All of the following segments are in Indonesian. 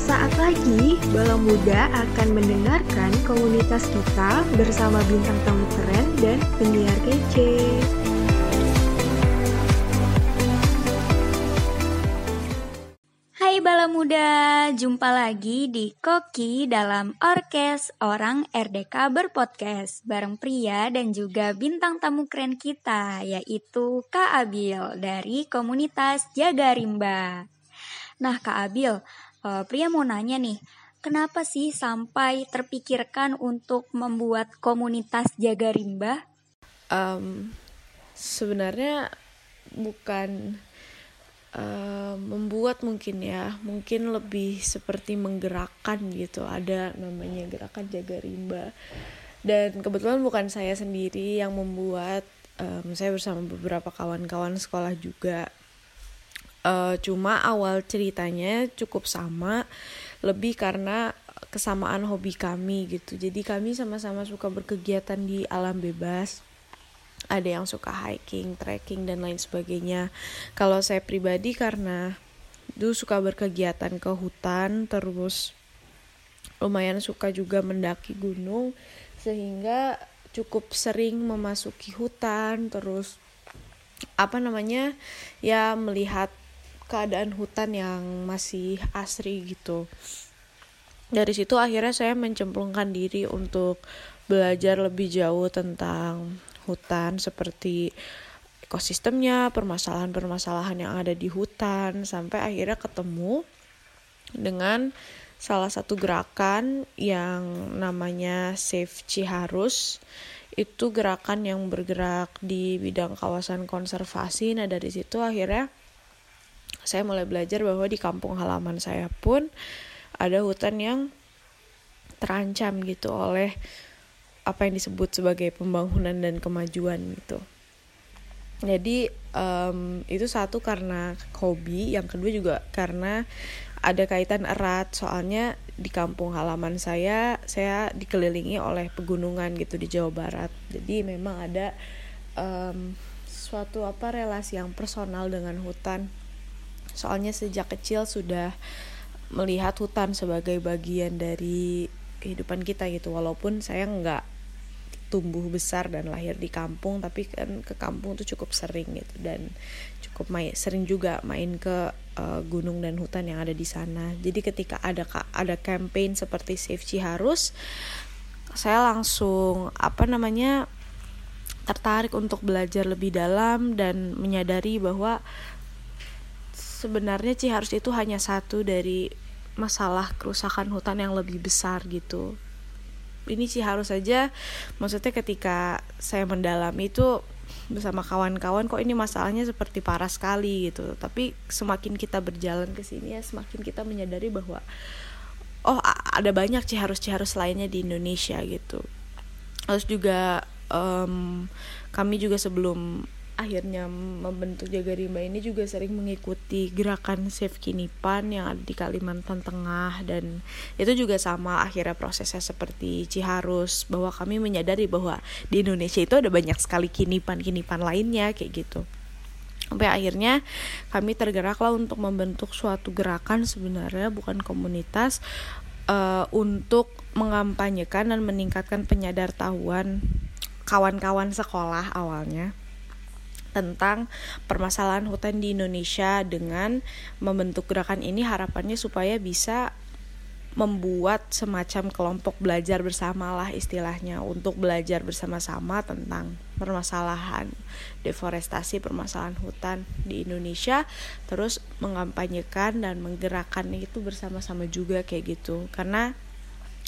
Sesaat lagi, Bala Muda akan mendengarkan komunitas kita bersama bintang tamu keren dan penyiar kece. Hai Bala Muda, jumpa lagi di Koki dalam Orkes Orang RDK Berpodcast bareng pria dan juga bintang tamu keren kita yaitu Kak Abil dari komunitas Jaga Rimba. Nah Kak Abil, uh, pria mau nanya nih, kenapa sih sampai terpikirkan untuk membuat komunitas Jaga Rimba? Um, sebenarnya bukan uh, membuat mungkin ya. Mungkin lebih seperti menggerakkan gitu. Ada namanya gerakan jaga rimba. Dan kebetulan bukan saya sendiri yang membuat. Um, saya bersama beberapa kawan-kawan sekolah juga uh, cuma awal ceritanya cukup sama lebih karena kesamaan hobi kami gitu jadi kami sama-sama suka berkegiatan di alam bebas ada yang suka hiking, trekking dan lain sebagainya. Kalau saya pribadi karena dulu suka berkegiatan ke hutan terus lumayan suka juga mendaki gunung sehingga cukup sering memasuki hutan terus apa namanya ya melihat keadaan hutan yang masih asri gitu. Dari situ akhirnya saya mencemplungkan diri untuk belajar lebih jauh tentang hutan seperti ekosistemnya, permasalahan-permasalahan yang ada di hutan sampai akhirnya ketemu dengan salah satu gerakan yang namanya Save Ciharus. Itu gerakan yang bergerak di bidang kawasan konservasi. Nah dari situ akhirnya saya mulai belajar bahwa di kampung halaman saya pun ada hutan yang terancam gitu oleh apa yang disebut sebagai pembangunan dan kemajuan gitu. Jadi um, itu satu karena hobi yang kedua juga karena ada kaitan erat. Soalnya di kampung halaman saya saya dikelilingi oleh pegunungan gitu di Jawa Barat. Jadi memang ada um, suatu apa relasi yang personal dengan hutan soalnya sejak kecil sudah melihat hutan sebagai bagian dari kehidupan kita gitu. Walaupun saya nggak tumbuh besar dan lahir di kampung tapi kan ke kampung tuh cukup sering gitu. Dan cukup main sering juga main ke uh, gunung dan hutan yang ada di sana. Jadi ketika ada ada campaign seperti Save Ciharus saya langsung apa namanya tertarik untuk belajar lebih dalam dan menyadari bahwa sebenarnya Ciharus itu hanya satu dari masalah kerusakan hutan yang lebih besar gitu. Ini sih harus saja maksudnya ketika saya mendalami itu bersama kawan-kawan kok ini masalahnya seperti parah sekali gitu. Tapi semakin kita berjalan ke sini ya semakin kita menyadari bahwa oh ada banyak ciharus-ciharus lainnya di Indonesia gitu. Terus juga um, kami juga sebelum akhirnya membentuk Jaga Rimba ini juga sering mengikuti gerakan Save Kinipan yang ada di Kalimantan Tengah. Dan itu juga sama akhirnya prosesnya seperti Ciharus bahwa kami menyadari bahwa di Indonesia itu ada banyak sekali kinipan-kinipan lainnya kayak gitu. Sampai akhirnya kami tergeraklah untuk membentuk suatu gerakan sebenarnya bukan komunitas uh, untuk mengampanyekan dan meningkatkan penyadar tahuan kawan-kawan sekolah awalnya tentang permasalahan hutan di Indonesia dengan membentuk gerakan ini harapannya supaya bisa membuat semacam kelompok belajar bersama lah istilahnya untuk belajar bersama-sama tentang permasalahan deforestasi permasalahan hutan di Indonesia terus mengampanyekan dan menggerakkan itu bersama-sama juga kayak gitu. Karena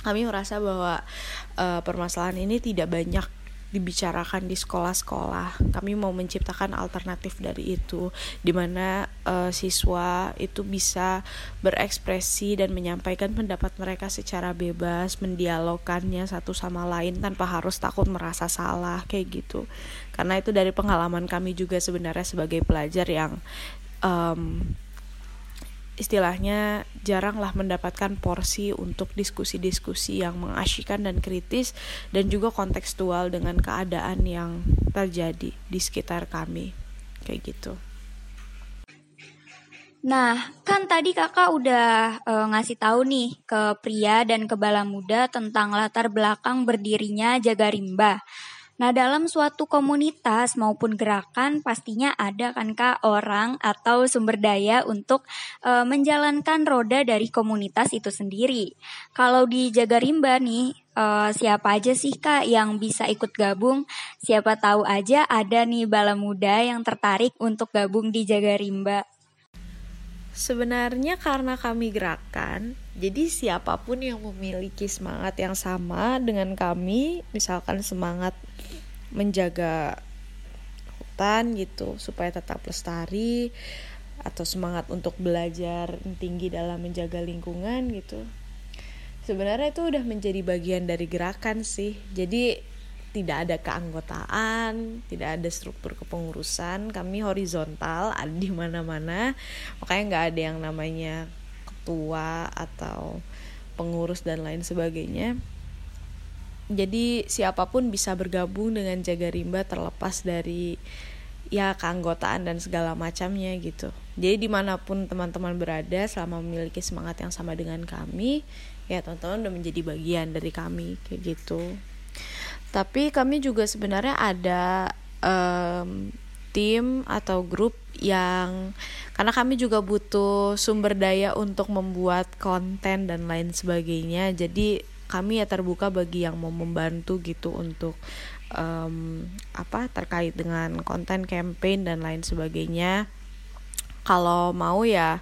kami merasa bahwa uh, permasalahan ini tidak banyak dibicarakan di sekolah-sekolah. Kami mau menciptakan alternatif dari itu, di mana uh, siswa itu bisa berekspresi dan menyampaikan pendapat mereka secara bebas, mendialogkannya satu sama lain tanpa harus takut merasa salah kayak gitu. Karena itu dari pengalaman kami juga sebenarnya sebagai pelajar yang um, istilahnya jaranglah mendapatkan porsi untuk diskusi-diskusi yang mengasyikan dan kritis dan juga kontekstual dengan keadaan yang terjadi di sekitar kami kayak gitu. Nah, kan tadi kakak udah e, ngasih tahu nih ke pria dan ke bala muda tentang latar belakang berdirinya Jaga Rimba. Nah, dalam suatu komunitas maupun gerakan pastinya ada kan Kak orang atau sumber daya untuk e, menjalankan roda dari komunitas itu sendiri. Kalau di Jagarimba nih, e, siapa aja sih Kak yang bisa ikut gabung? Siapa tahu aja ada nih bala muda yang tertarik untuk gabung di Jagarimba. Sebenarnya karena kami gerakan, jadi siapa pun yang memiliki semangat yang sama dengan kami, misalkan semangat menjaga hutan gitu supaya tetap lestari atau semangat untuk belajar tinggi dalam menjaga lingkungan gitu. Sebenarnya itu udah menjadi bagian dari gerakan sih. Jadi tidak ada keanggotaan, tidak ada struktur kepengurusan, kami horizontal, ada di mana-mana. Makanya nggak ada yang namanya ketua atau pengurus dan lain sebagainya. Jadi siapa pun bisa bergabung dengan Jaga Rimba terlepas dari ya keanggotaan dan segala macamnya gitu. Jadi di mana pun teman-teman berada selama memiliki semangat yang sama dengan kami, ya teman-teman udah menjadi bagian dari kami kayak gitu tapi kami juga sebenarnya ada um, tim atau grup yang karena kami juga butuh sumber daya untuk membuat konten dan lain sebagainya jadi kami ya terbuka bagi yang mau membantu gitu untuk um, apa terkait dengan konten campaign dan lain sebagainya. Kalau mau ya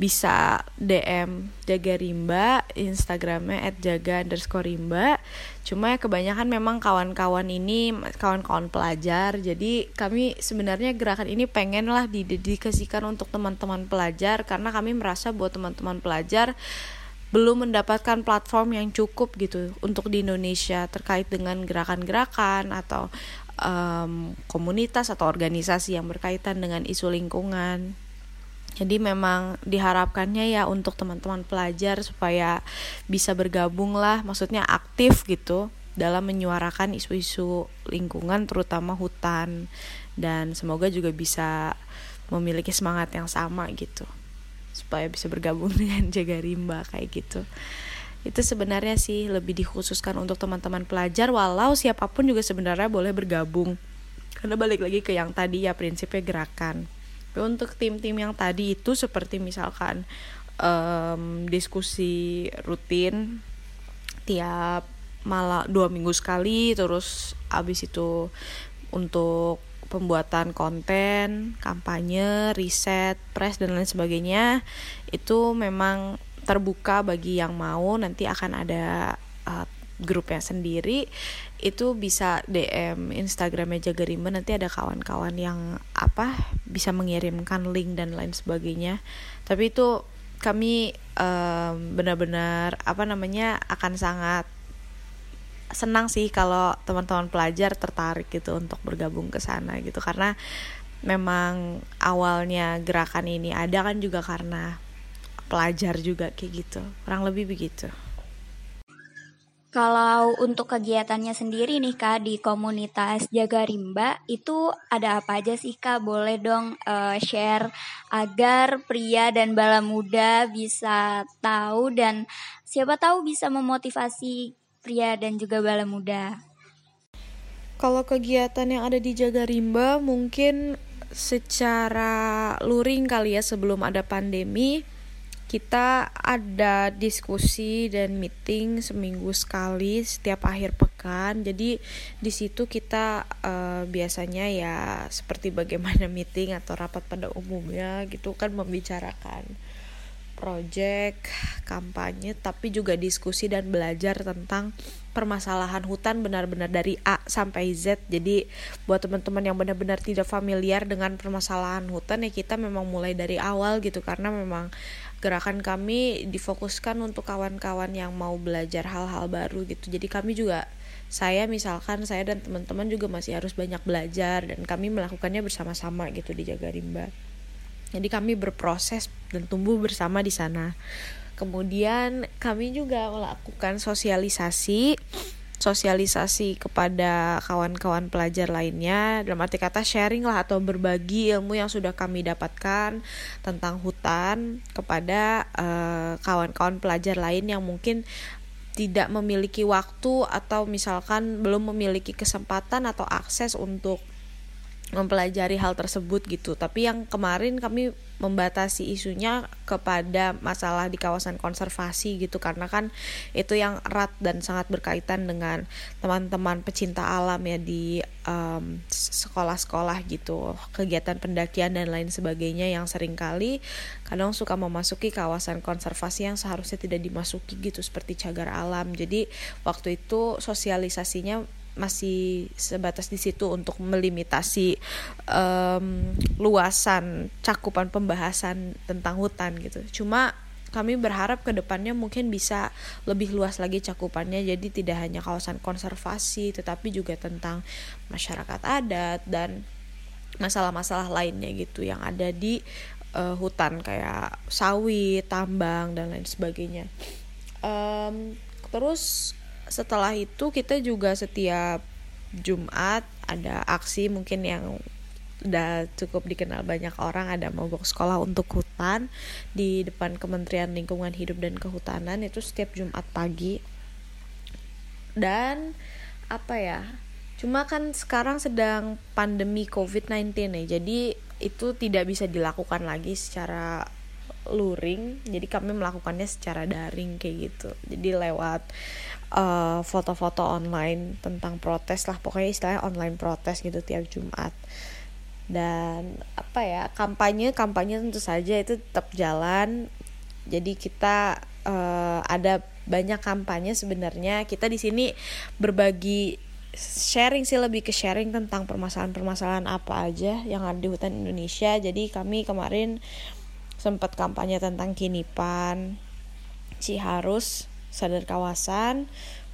bisa DM Jaga Rimba Instagramnya at jaga underscore rimba. Cuma ya kebanyakan memang kawan-kawan ini kawan-kawan pelajar. Jadi kami sebenarnya gerakan ini pengen lah didedikasikan untuk teman-teman pelajar karena kami merasa buat teman-teman pelajar belum mendapatkan platform yang cukup gitu untuk di Indonesia terkait dengan gerakan-gerakan atau um, komunitas atau organisasi yang berkaitan dengan isu lingkungan. Jadi memang diharapkannya ya untuk teman-teman pelajar supaya bisa bergabung lah, maksudnya aktif gitu dalam menyuarakan isu-isu lingkungan terutama hutan. Dan semoga juga bisa memiliki semangat yang sama gitu supaya bisa bergabung dengan jaga rimba kayak gitu. Itu sebenarnya sih lebih dikhususkan untuk teman-teman pelajar walau siapa pun juga sebenarnya boleh bergabung. Karena balik lagi ke yang tadi ya prinsipnya gerakan. Untuk tim-tim yang tadi itu seperti misalkan um, diskusi rutin tiap malah dua minggu sekali terus abis itu untuk pembuatan konten, kampanye, riset, press dan lain sebagainya itu memang terbuka bagi yang mau. Nanti akan ada uh, grupnya sendiri. Itu bisa DM Instagramnya Jagarima nanti ada kawan-kawan yang apa bisa mengirimkan link dan lain sebagainya. Tapi itu kami um, benar-benar apa namanya akan sangat senang sih kalau teman-teman pelajar tertarik gitu untuk bergabung ke sana gitu karena memang awalnya gerakan ini ada kan juga karena pelajar juga kayak gitu kurang lebih begitu. Kalau untuk kegiatannya sendiri nih Kak di komunitas Jaga Rimba itu ada apa aja sih Kak? Boleh dong uh, share agar pria dan bala muda bisa tahu dan siapa tahu bisa memotivasi pria dan juga bala muda. Kalau kegiatan yang ada di Jaga Rimba mungkin secara luring kali ya sebelum ada pandemi kita ada diskusi dan meeting seminggu sekali setiap akhir pekan jadi di situ kita uh, biasanya ya seperti bagaimana meeting atau rapat pada umumnya gitu kan membicarakan project kampanye tapi juga diskusi dan belajar tentang permasalahan hutan benar-benar dari A sampai Z. Jadi buat teman-teman yang benar-benar tidak familiar dengan permasalahan hutan ya kita memang mulai dari awal gitu. Karena memang gerakan kami difokuskan untuk kawan-kawan yang mau belajar hal-hal baru gitu. Jadi kami juga saya misalkan saya dan teman-teman juga masih harus banyak belajar dan kami melakukannya bersama-sama gitu di Jaga Rimba jadi kami berproses dan tumbuh bersama di sana. Kemudian kami juga melakukan sosialisasi sosialisasi kepada kawan-kawan pelajar lainnya. Dalam arti kata sharing lah atau berbagi ilmu yang sudah kami dapatkan tentang hutan kepada eh, kawan-kawan pelajar lain yang mungkin tidak memiliki waktu atau misalkan belum memiliki kesempatan atau akses untuk mempelajari hal tersebut gitu. Tapi yang kemarin kami membatasi isunya kepada masalah di kawasan konservasi gitu. Karena kan itu yang erat dan sangat berkaitan dengan teman-teman pecinta alam ya di um, sekolah-sekolah gitu. Kegiatan pendakian dan lain sebagainya yang sering kali kadang suka memasuki kawasan konservasi yang seharusnya tidak dimasuki gitu seperti cagar alam. Jadi waktu itu sosialisasinya masih sebatas di situ untuk melimitasi um, luasan cakupan pembahasan tentang hutan gitu. Cuma kami berharap ke depannya mungkin bisa lebih luas lagi cakupannya jadi tidak hanya kawasan konservasi tetapi juga tentang masyarakat adat dan masalah-masalah lainnya gitu yang ada di uh, hutan kayak sawit, tambang dan lain sebagainya. Um, terus setelah itu kita juga setiap Jumat ada aksi mungkin yang udah cukup dikenal banyak orang ada mogok sekolah untuk hutan di depan Kementerian Lingkungan Hidup dan Kehutanan itu setiap Jumat pagi. Dan apa ya cuma kan sekarang sedang pandemi COVID-19 ya jadi itu tidak bisa dilakukan lagi secara luring jadi kami melakukannya secara daring kayak gitu. Jadi lewat eh, foto-foto online tentang protes lah. Pokoknya istilahnya online protes gitu tiap Jumat. Dan apa ya kampanye kampanye tentu saja itu tetap jalan. Jadi kita uh, ada banyak kampanye sebenarnya. Kita di sini berbagi sharing sih lebih ke sharing tentang permasalahan-permasalahan apa aja yang ada di hutan Indonesia. Jadi kami kemarin sempat kampanye tentang kinipan Ciharus sadar kawasan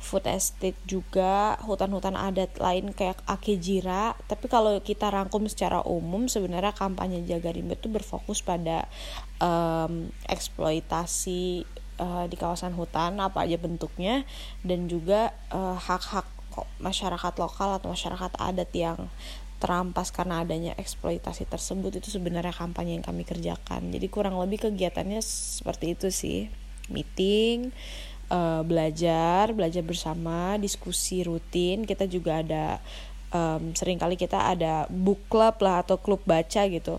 food estate juga hutan-hutan adat lain kayak Akejira. Tapi kalau kita rangkum secara umum sebenarnya kampanye jaga rimba itu berfokus pada um, eksploitasi uh, di kawasan hutan apa aja bentuknya dan juga uh, hak-hak masyarakat lokal atau masyarakat adat yang terampas karena adanya eksploitasi tersebut itu sebenarnya kampanye yang kami kerjakan. Jadi kurang lebih kegiatannya seperti itu sih. Meeting uh, belajar belajar bersama diskusi rutin. Kita juga ada um, sering kali kita ada book club lah atau klub baca gitu.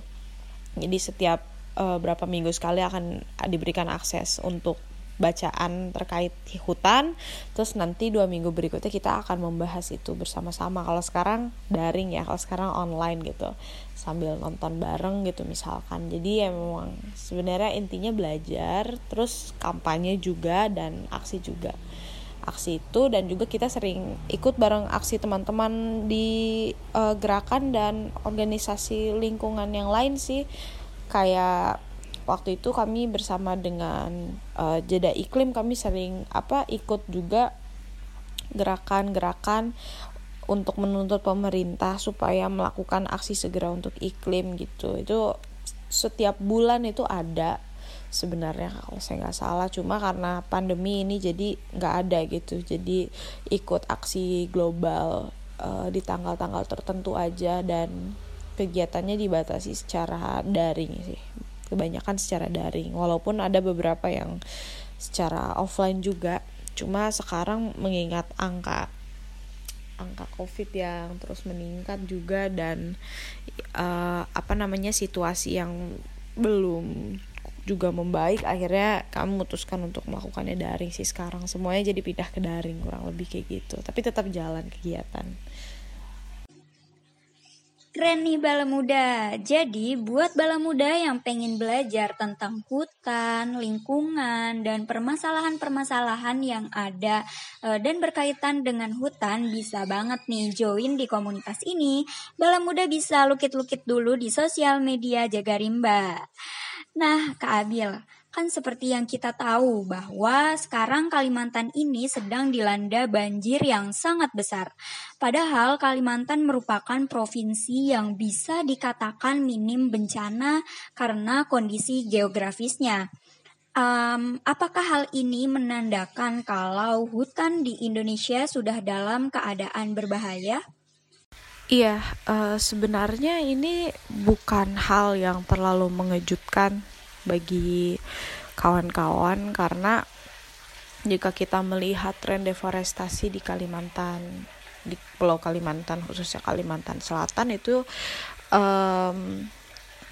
Jadi setiap uh, berapa minggu sekali akan diberikan akses untuk bacaan terkait hutan. Terus nanti dua minggu berikutnya kita akan membahas itu bersama-sama. Kalau sekarang daring ya kalau sekarang online gitu. Sambil nonton bareng gitu misalkan. Jadi ya memang sebenarnya intinya belajar terus kampanye juga dan aksi juga. Aksi itu dan juga kita sering ikut bareng aksi teman-teman di uh, gerakan dan organisasi lingkungan yang lain sih. Kayak waktu itu kami bersama dengan uh, jeda iklim kami sering apa ikut juga gerakan-gerakan untuk menuntut pemerintah supaya melakukan aksi segera untuk iklim gitu. Itu setiap bulan itu ada sebenarnya kalau saya nggak salah. Cuma karena pandemi ini jadi nggak ada gitu. Jadi ikut aksi global uh, di tanggal-tanggal tertentu aja dan kegiatannya dibatasi secara daring sih kebanyakan secara daring. Walaupun ada beberapa yang secara offline juga. Cuma sekarang mengingat angka angka covid yang terus meningkat juga dan uh, apa namanya situasi yang belum juga membaik akhirnya kami memutuskan untuk melakukannya daring sih sekarang. Semuanya jadi pindah ke daring kurang lebih kayak gitu. Tapi tetap jalan kegiatan Keren nih bala muda. Jadi buat bala muda yang pengen belajar tentang hutan, lingkungan, dan permasalahan-permasalahan yang ada e, dan berkaitan dengan hutan bisa banget nih join di komunitas ini. Bala muda bisa lukit-lukit dulu di sosial media Jaga Rimba. Nah, Kak Abil, kan seperti yang kita tahu bahwa sekarang Kalimantan ini sedang dilanda banjir yang sangat besar. Padahal Kalimantan merupakan provinsi yang bisa dikatakan minim bencana karena kondisi geografisnya. Um, apakah hal ini menandakan kalau hutan di Indonesia sudah dalam keadaan berbahaya? Iya, uh, sebenarnya ini bukan hal yang terlalu mengejutkan bagi kawan-kawan karena jika kita melihat tren deforestasi di Kalimantan, di Pulau Kalimantan khususnya Kalimantan Selatan itu um,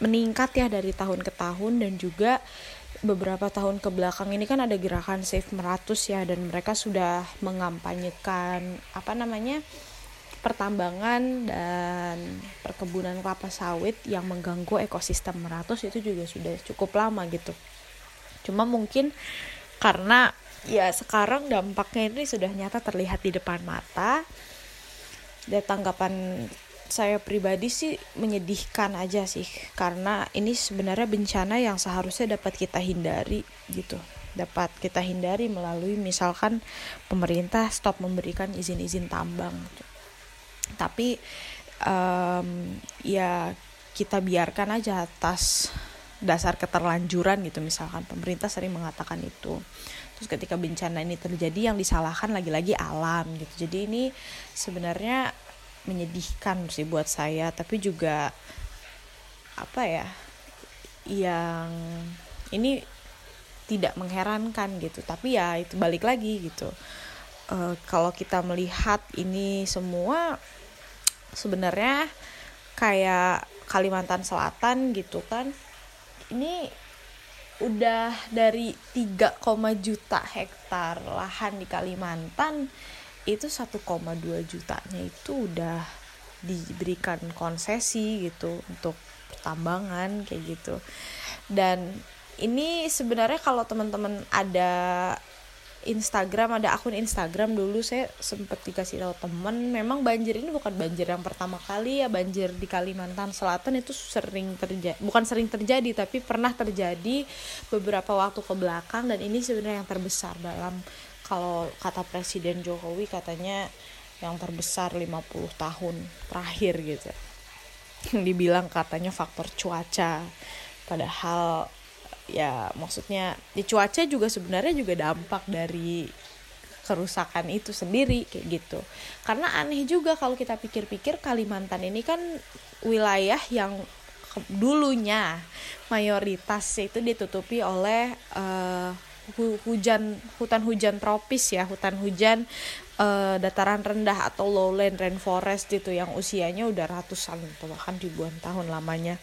meningkat ya dari tahun ke tahun dan juga beberapa tahun ke belakang ini kan ada gerakan Save Meratus ya dan mereka sudah mengampanyekan apa namanya pertambangan dan perkebunan kelapa sawit yang mengganggu ekosistem Meratus itu juga sudah cukup lama gitu. Cuma mungkin karena ya sekarang dampaknya ini sudah nyata terlihat di depan mata. Dan tanggapan saya pribadi sih menyedihkan aja sih karena ini sebenarnya bencana yang seharusnya dapat kita hindari gitu dapat kita hindari melalui misalkan pemerintah stop memberikan izin-izin tambang gitu. Tapi um, ya kita biarkan aja atas dasar keterlanjuran gitu. Misalkan pemerintah sering mengatakan itu. Terus ketika bencana ini terjadi yang disalahkan lagi-lagi alam gitu. Jadi ini sebenarnya menyedihkan sih buat saya. Tapi juga apa ya yang ini tidak mengherankan gitu. Tapi ya itu balik lagi gitu uh, kalau kita melihat ini semua sebenarnya kayak Kalimantan Selatan gitu kan ini udah dari 3, juta hektar lahan di Kalimantan itu 1,2 jutanya itu udah diberikan konsesi gitu untuk pertambangan kayak gitu. Dan ini sebenarnya kalau teman-teman ada Instagram ada akun Instagram dulu saya sempat dikasih tahu temen. Memang banjir ini bukan banjir yang pertama kali ya banjir di Kalimantan Selatan itu sering terjadi bukan sering terjadi tapi pernah terjadi beberapa waktu ke belakang dan ini sebenarnya yang terbesar dalam kalau kata Presiden Jokowi katanya yang terbesar 50 tahun terakhir gitu. Dibilang katanya faktor cuaca padahal ya maksudnya di cuaca juga sebenarnya juga dampak dari kerusakan itu sendiri kayak gitu. Karena aneh juga kalau kita pikir-pikir Kalimantan ini kan wilayah yang dulunya mayoritas itu ditutupi oleh uh, hujan hutan hujan tropis ya hutan hujan uh, dataran rendah atau lowland rainforest itu yang usianya udah ratusan atau bahkan ribuan tahun lamanya.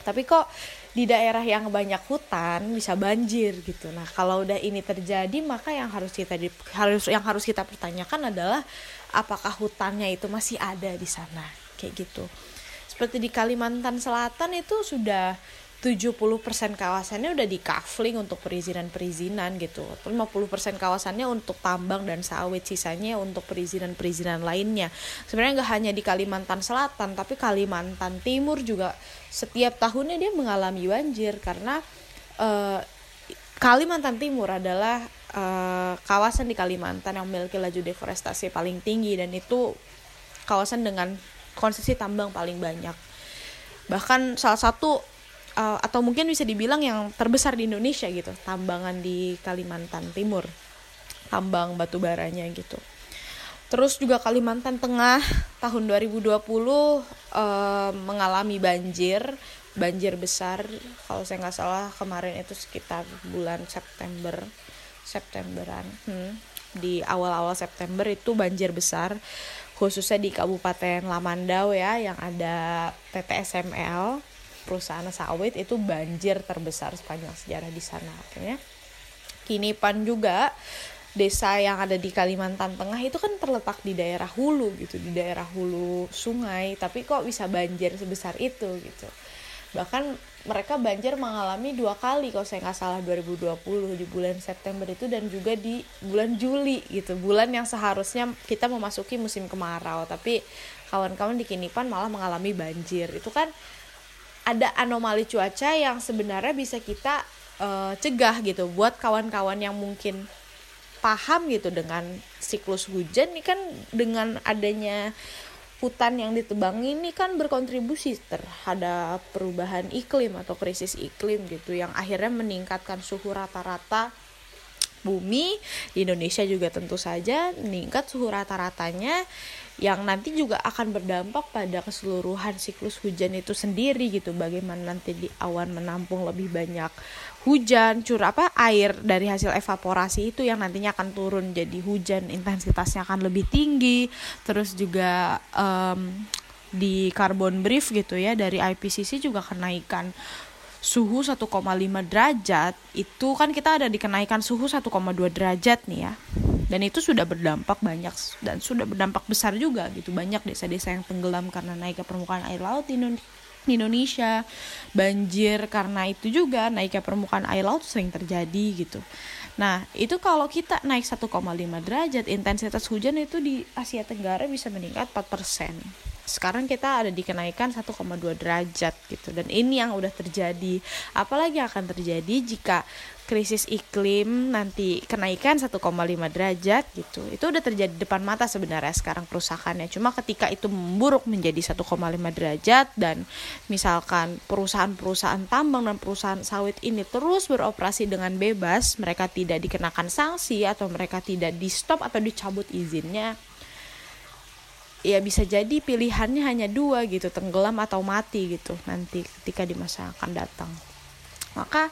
Tapi kok di daerah yang banyak hutan bisa banjir gitu. Nah kalau udah ini terjadi maka yang harus kita di, harus yang harus kita pertanyakan adalah apakah hutannya itu masih ada di sana? Kayak gitu. Seperti di Kalimantan Selatan itu sudah 70% kawasannya udah di kafling untuk perizinan-perizinan gitu. 50% kawasannya untuk tambang dan sawit, sisanya untuk perizinan-perizinan lainnya. Sebenarnya nggak hanya di Kalimantan Selatan, tapi Kalimantan Timur juga setiap tahunnya dia mengalami banjir karena uh, Kalimantan Timur adalah uh, kawasan di Kalimantan yang memiliki laju deforestasi paling tinggi dan itu kawasan dengan konsesi tambang paling banyak. Bahkan salah satu uh, atau mungkin bisa dibilang yang terbesar di Indonesia gitu tambangan di Kalimantan Timur. Tambang batu baranya gitu. Terus juga Kalimantan Tengah tahun 2020 uh, eh, mengalami banjir banjir besar. Kalau saya nggak salah kemarin itu sekitar bulan September Septemberan hmm, di awal-awal September itu banjir besar khususnya di Kabupaten Lamandau ya yang ada PTSML perusahaan sawit itu banjir terbesar sepanjang sejarah di sana akhirnya. Kini pan juga desa yang ada di Kalimantan Tengah itu kan terletak di daerah hulu gitu di daerah hulu sungai tapi kok bisa banjir sebesar itu gitu. Bahkan mereka banjir mengalami dua kali kalau saya nggak salah 2020 di bulan September itu dan juga di bulan Juli gitu. Bulan yang seharusnya kita memasuki musim kemarau tapi kawan-kawan di Kinipan malah mengalami banjir. Itu kan ada anomali cuaca yang sebenarnya bisa kita uh, cegah gitu buat kawan-kawan yang mungkin paham gitu dengan siklus hujan ini kan dengan adanya hutan yang ditebang ini kan berkontribusi terhadap perubahan iklim atau krisis iklim gitu yang akhirnya meningkatkan suhu rata-rata bumi. Di Indonesia juga tentu saja meningkat suhu rata-ratanya yang nanti juga akan berdampak pada keseluruhan siklus hujan itu sendiri gitu. Bagaimana nanti di awan menampung lebih banyak hujan curah apa air dari hasil evaporasi itu yang nantinya akan turun jadi hujan intensitasnya akan lebih tinggi. Terus juga um, di carbon brief gitu ya dari IPCC juga kenaikan suhu 1,5 derajat. Itu kan kita ada di kenaikan suhu 1,2 derajat nih ya dan itu sudah berdampak banyak dan sudah berdampak besar juga gitu. Banyak desa-desa yang tenggelam karena naiknya permukaan air laut di Indonesia. Banjir karena itu juga naiknya permukaan air laut sering terjadi gitu. Nah itu kalau kita naik 1,5 derajat intensitas hujan itu di Asia Tenggara bisa meningkat 4 persen sekarang kita ada di kenaikan 1,2 derajat gitu. Dan ini yang udah terjadi. Apalagi akan terjadi jika krisis iklim nanti kenaikan 1,5 derajat gitu. Itu udah terjadi depan mata sebenarnya sekarang kerusakannya cuma ketika itu memburuk menjadi 1,5 derajat dan misalkan perusahaan-perusahaan tambang dan perusahaan sawit ini terus beroperasi dengan bebas mereka tidak dikenakan sanksi atau mereka tidak di stop atau dicabut izinnya ya bisa jadi pilihannya hanya dua gitu tenggelam atau mati gitu nanti ketika di masa akan datang. Maka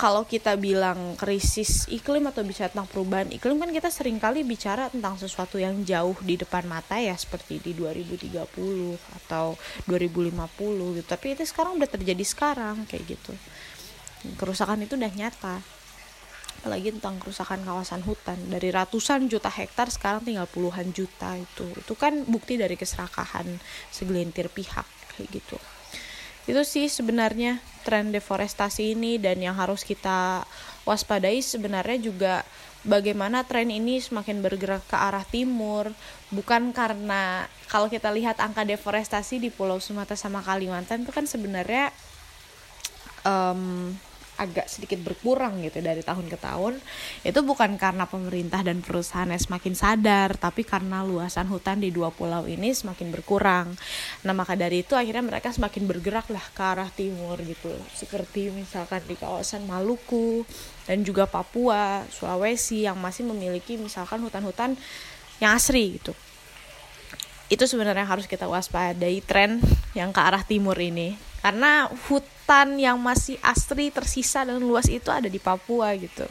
kalau kita bilang krisis iklim atau bicara tentang perubahan iklim kan kita sering kali bicara tentang sesuatu yang jauh di depan mata ya seperti di 2030 atau 2050 gitu. Tapi itu sekarang udah terjadi sekarang kayak gitu. Kerusakan itu udah nyata apalagi tentang kerusakan kawasan hutan. Dari ratusan juta hektar sekarang tinggal puluhan juta itu. Itu kan bukti dari keserakahan segelintir pihak kayak gitu. Itu sih sebenarnya tren deforestasi ini dan yang harus kita waspadai sebenarnya juga bagaimana tren ini semakin bergerak ke arah timur. Bukan karena kalau kita lihat angka deforestasi di Pulau Sumatera sama Kalimantan itu kan sebenarnya um, agak sedikit berkurang gitu dari tahun ke tahun itu bukan karena pemerintah dan perusahaan semakin sadar tapi karena luasan hutan di dua pulau ini semakin berkurang. Nah maka dari itu akhirnya mereka semakin bergerak lah ke arah timur gitu. Seperti misalkan di kawasan Maluku dan juga Papua Sulawesi yang masih memiliki misalkan hutan-hutan yang asri gitu. Itu sebenarnya harus kita waspadai tren yang ke arah timur ini karena hutan yang masih asri tersisa dan luas itu ada di Papua gitu.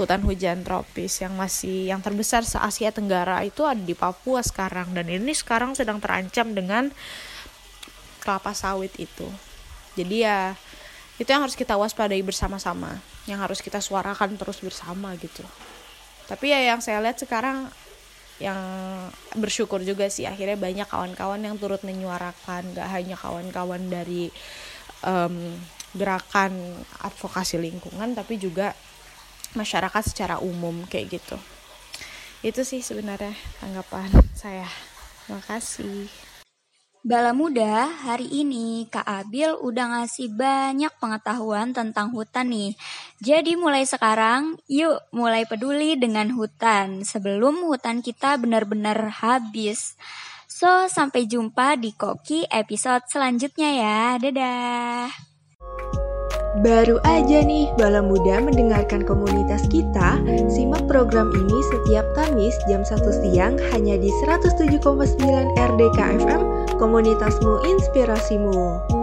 Hutan hujan tropis yang masih yang terbesar se Asia Tenggara itu ada di Papua sekarang. Dan ini sekarang sedang terancam dengan kelapa sawit itu. Jadi ya itu yang harus kita waspadai bersama-sama. Yang harus kita suarakan terus bersama gitu. Tapi ya yang saya lihat sekarang yang bersyukur juga sih akhirnya banyak kawan-kawan yang turut menyuarakan gak hanya kawan-kawan dari um, gerakan advokasi lingkungan tapi juga masyarakat secara umum kayak gitu. Itu sih sebenarnya tanggapan saya. Terima kasih Bala Muda, hari ini Kak Abil udah ngasih banyak pengetahuan tentang hutan nih. Jadi mulai sekarang, yuk mulai peduli dengan hutan sebelum hutan kita benar-benar habis. So, sampai jumpa di Koki episode selanjutnya ya. Dadah. Baru aja nih Bala Muda mendengarkan komunitas kita, simak program ini setiap Kamis jam 1 siang hanya di 107,9 RDK FM, komunitasmu inspirasimu.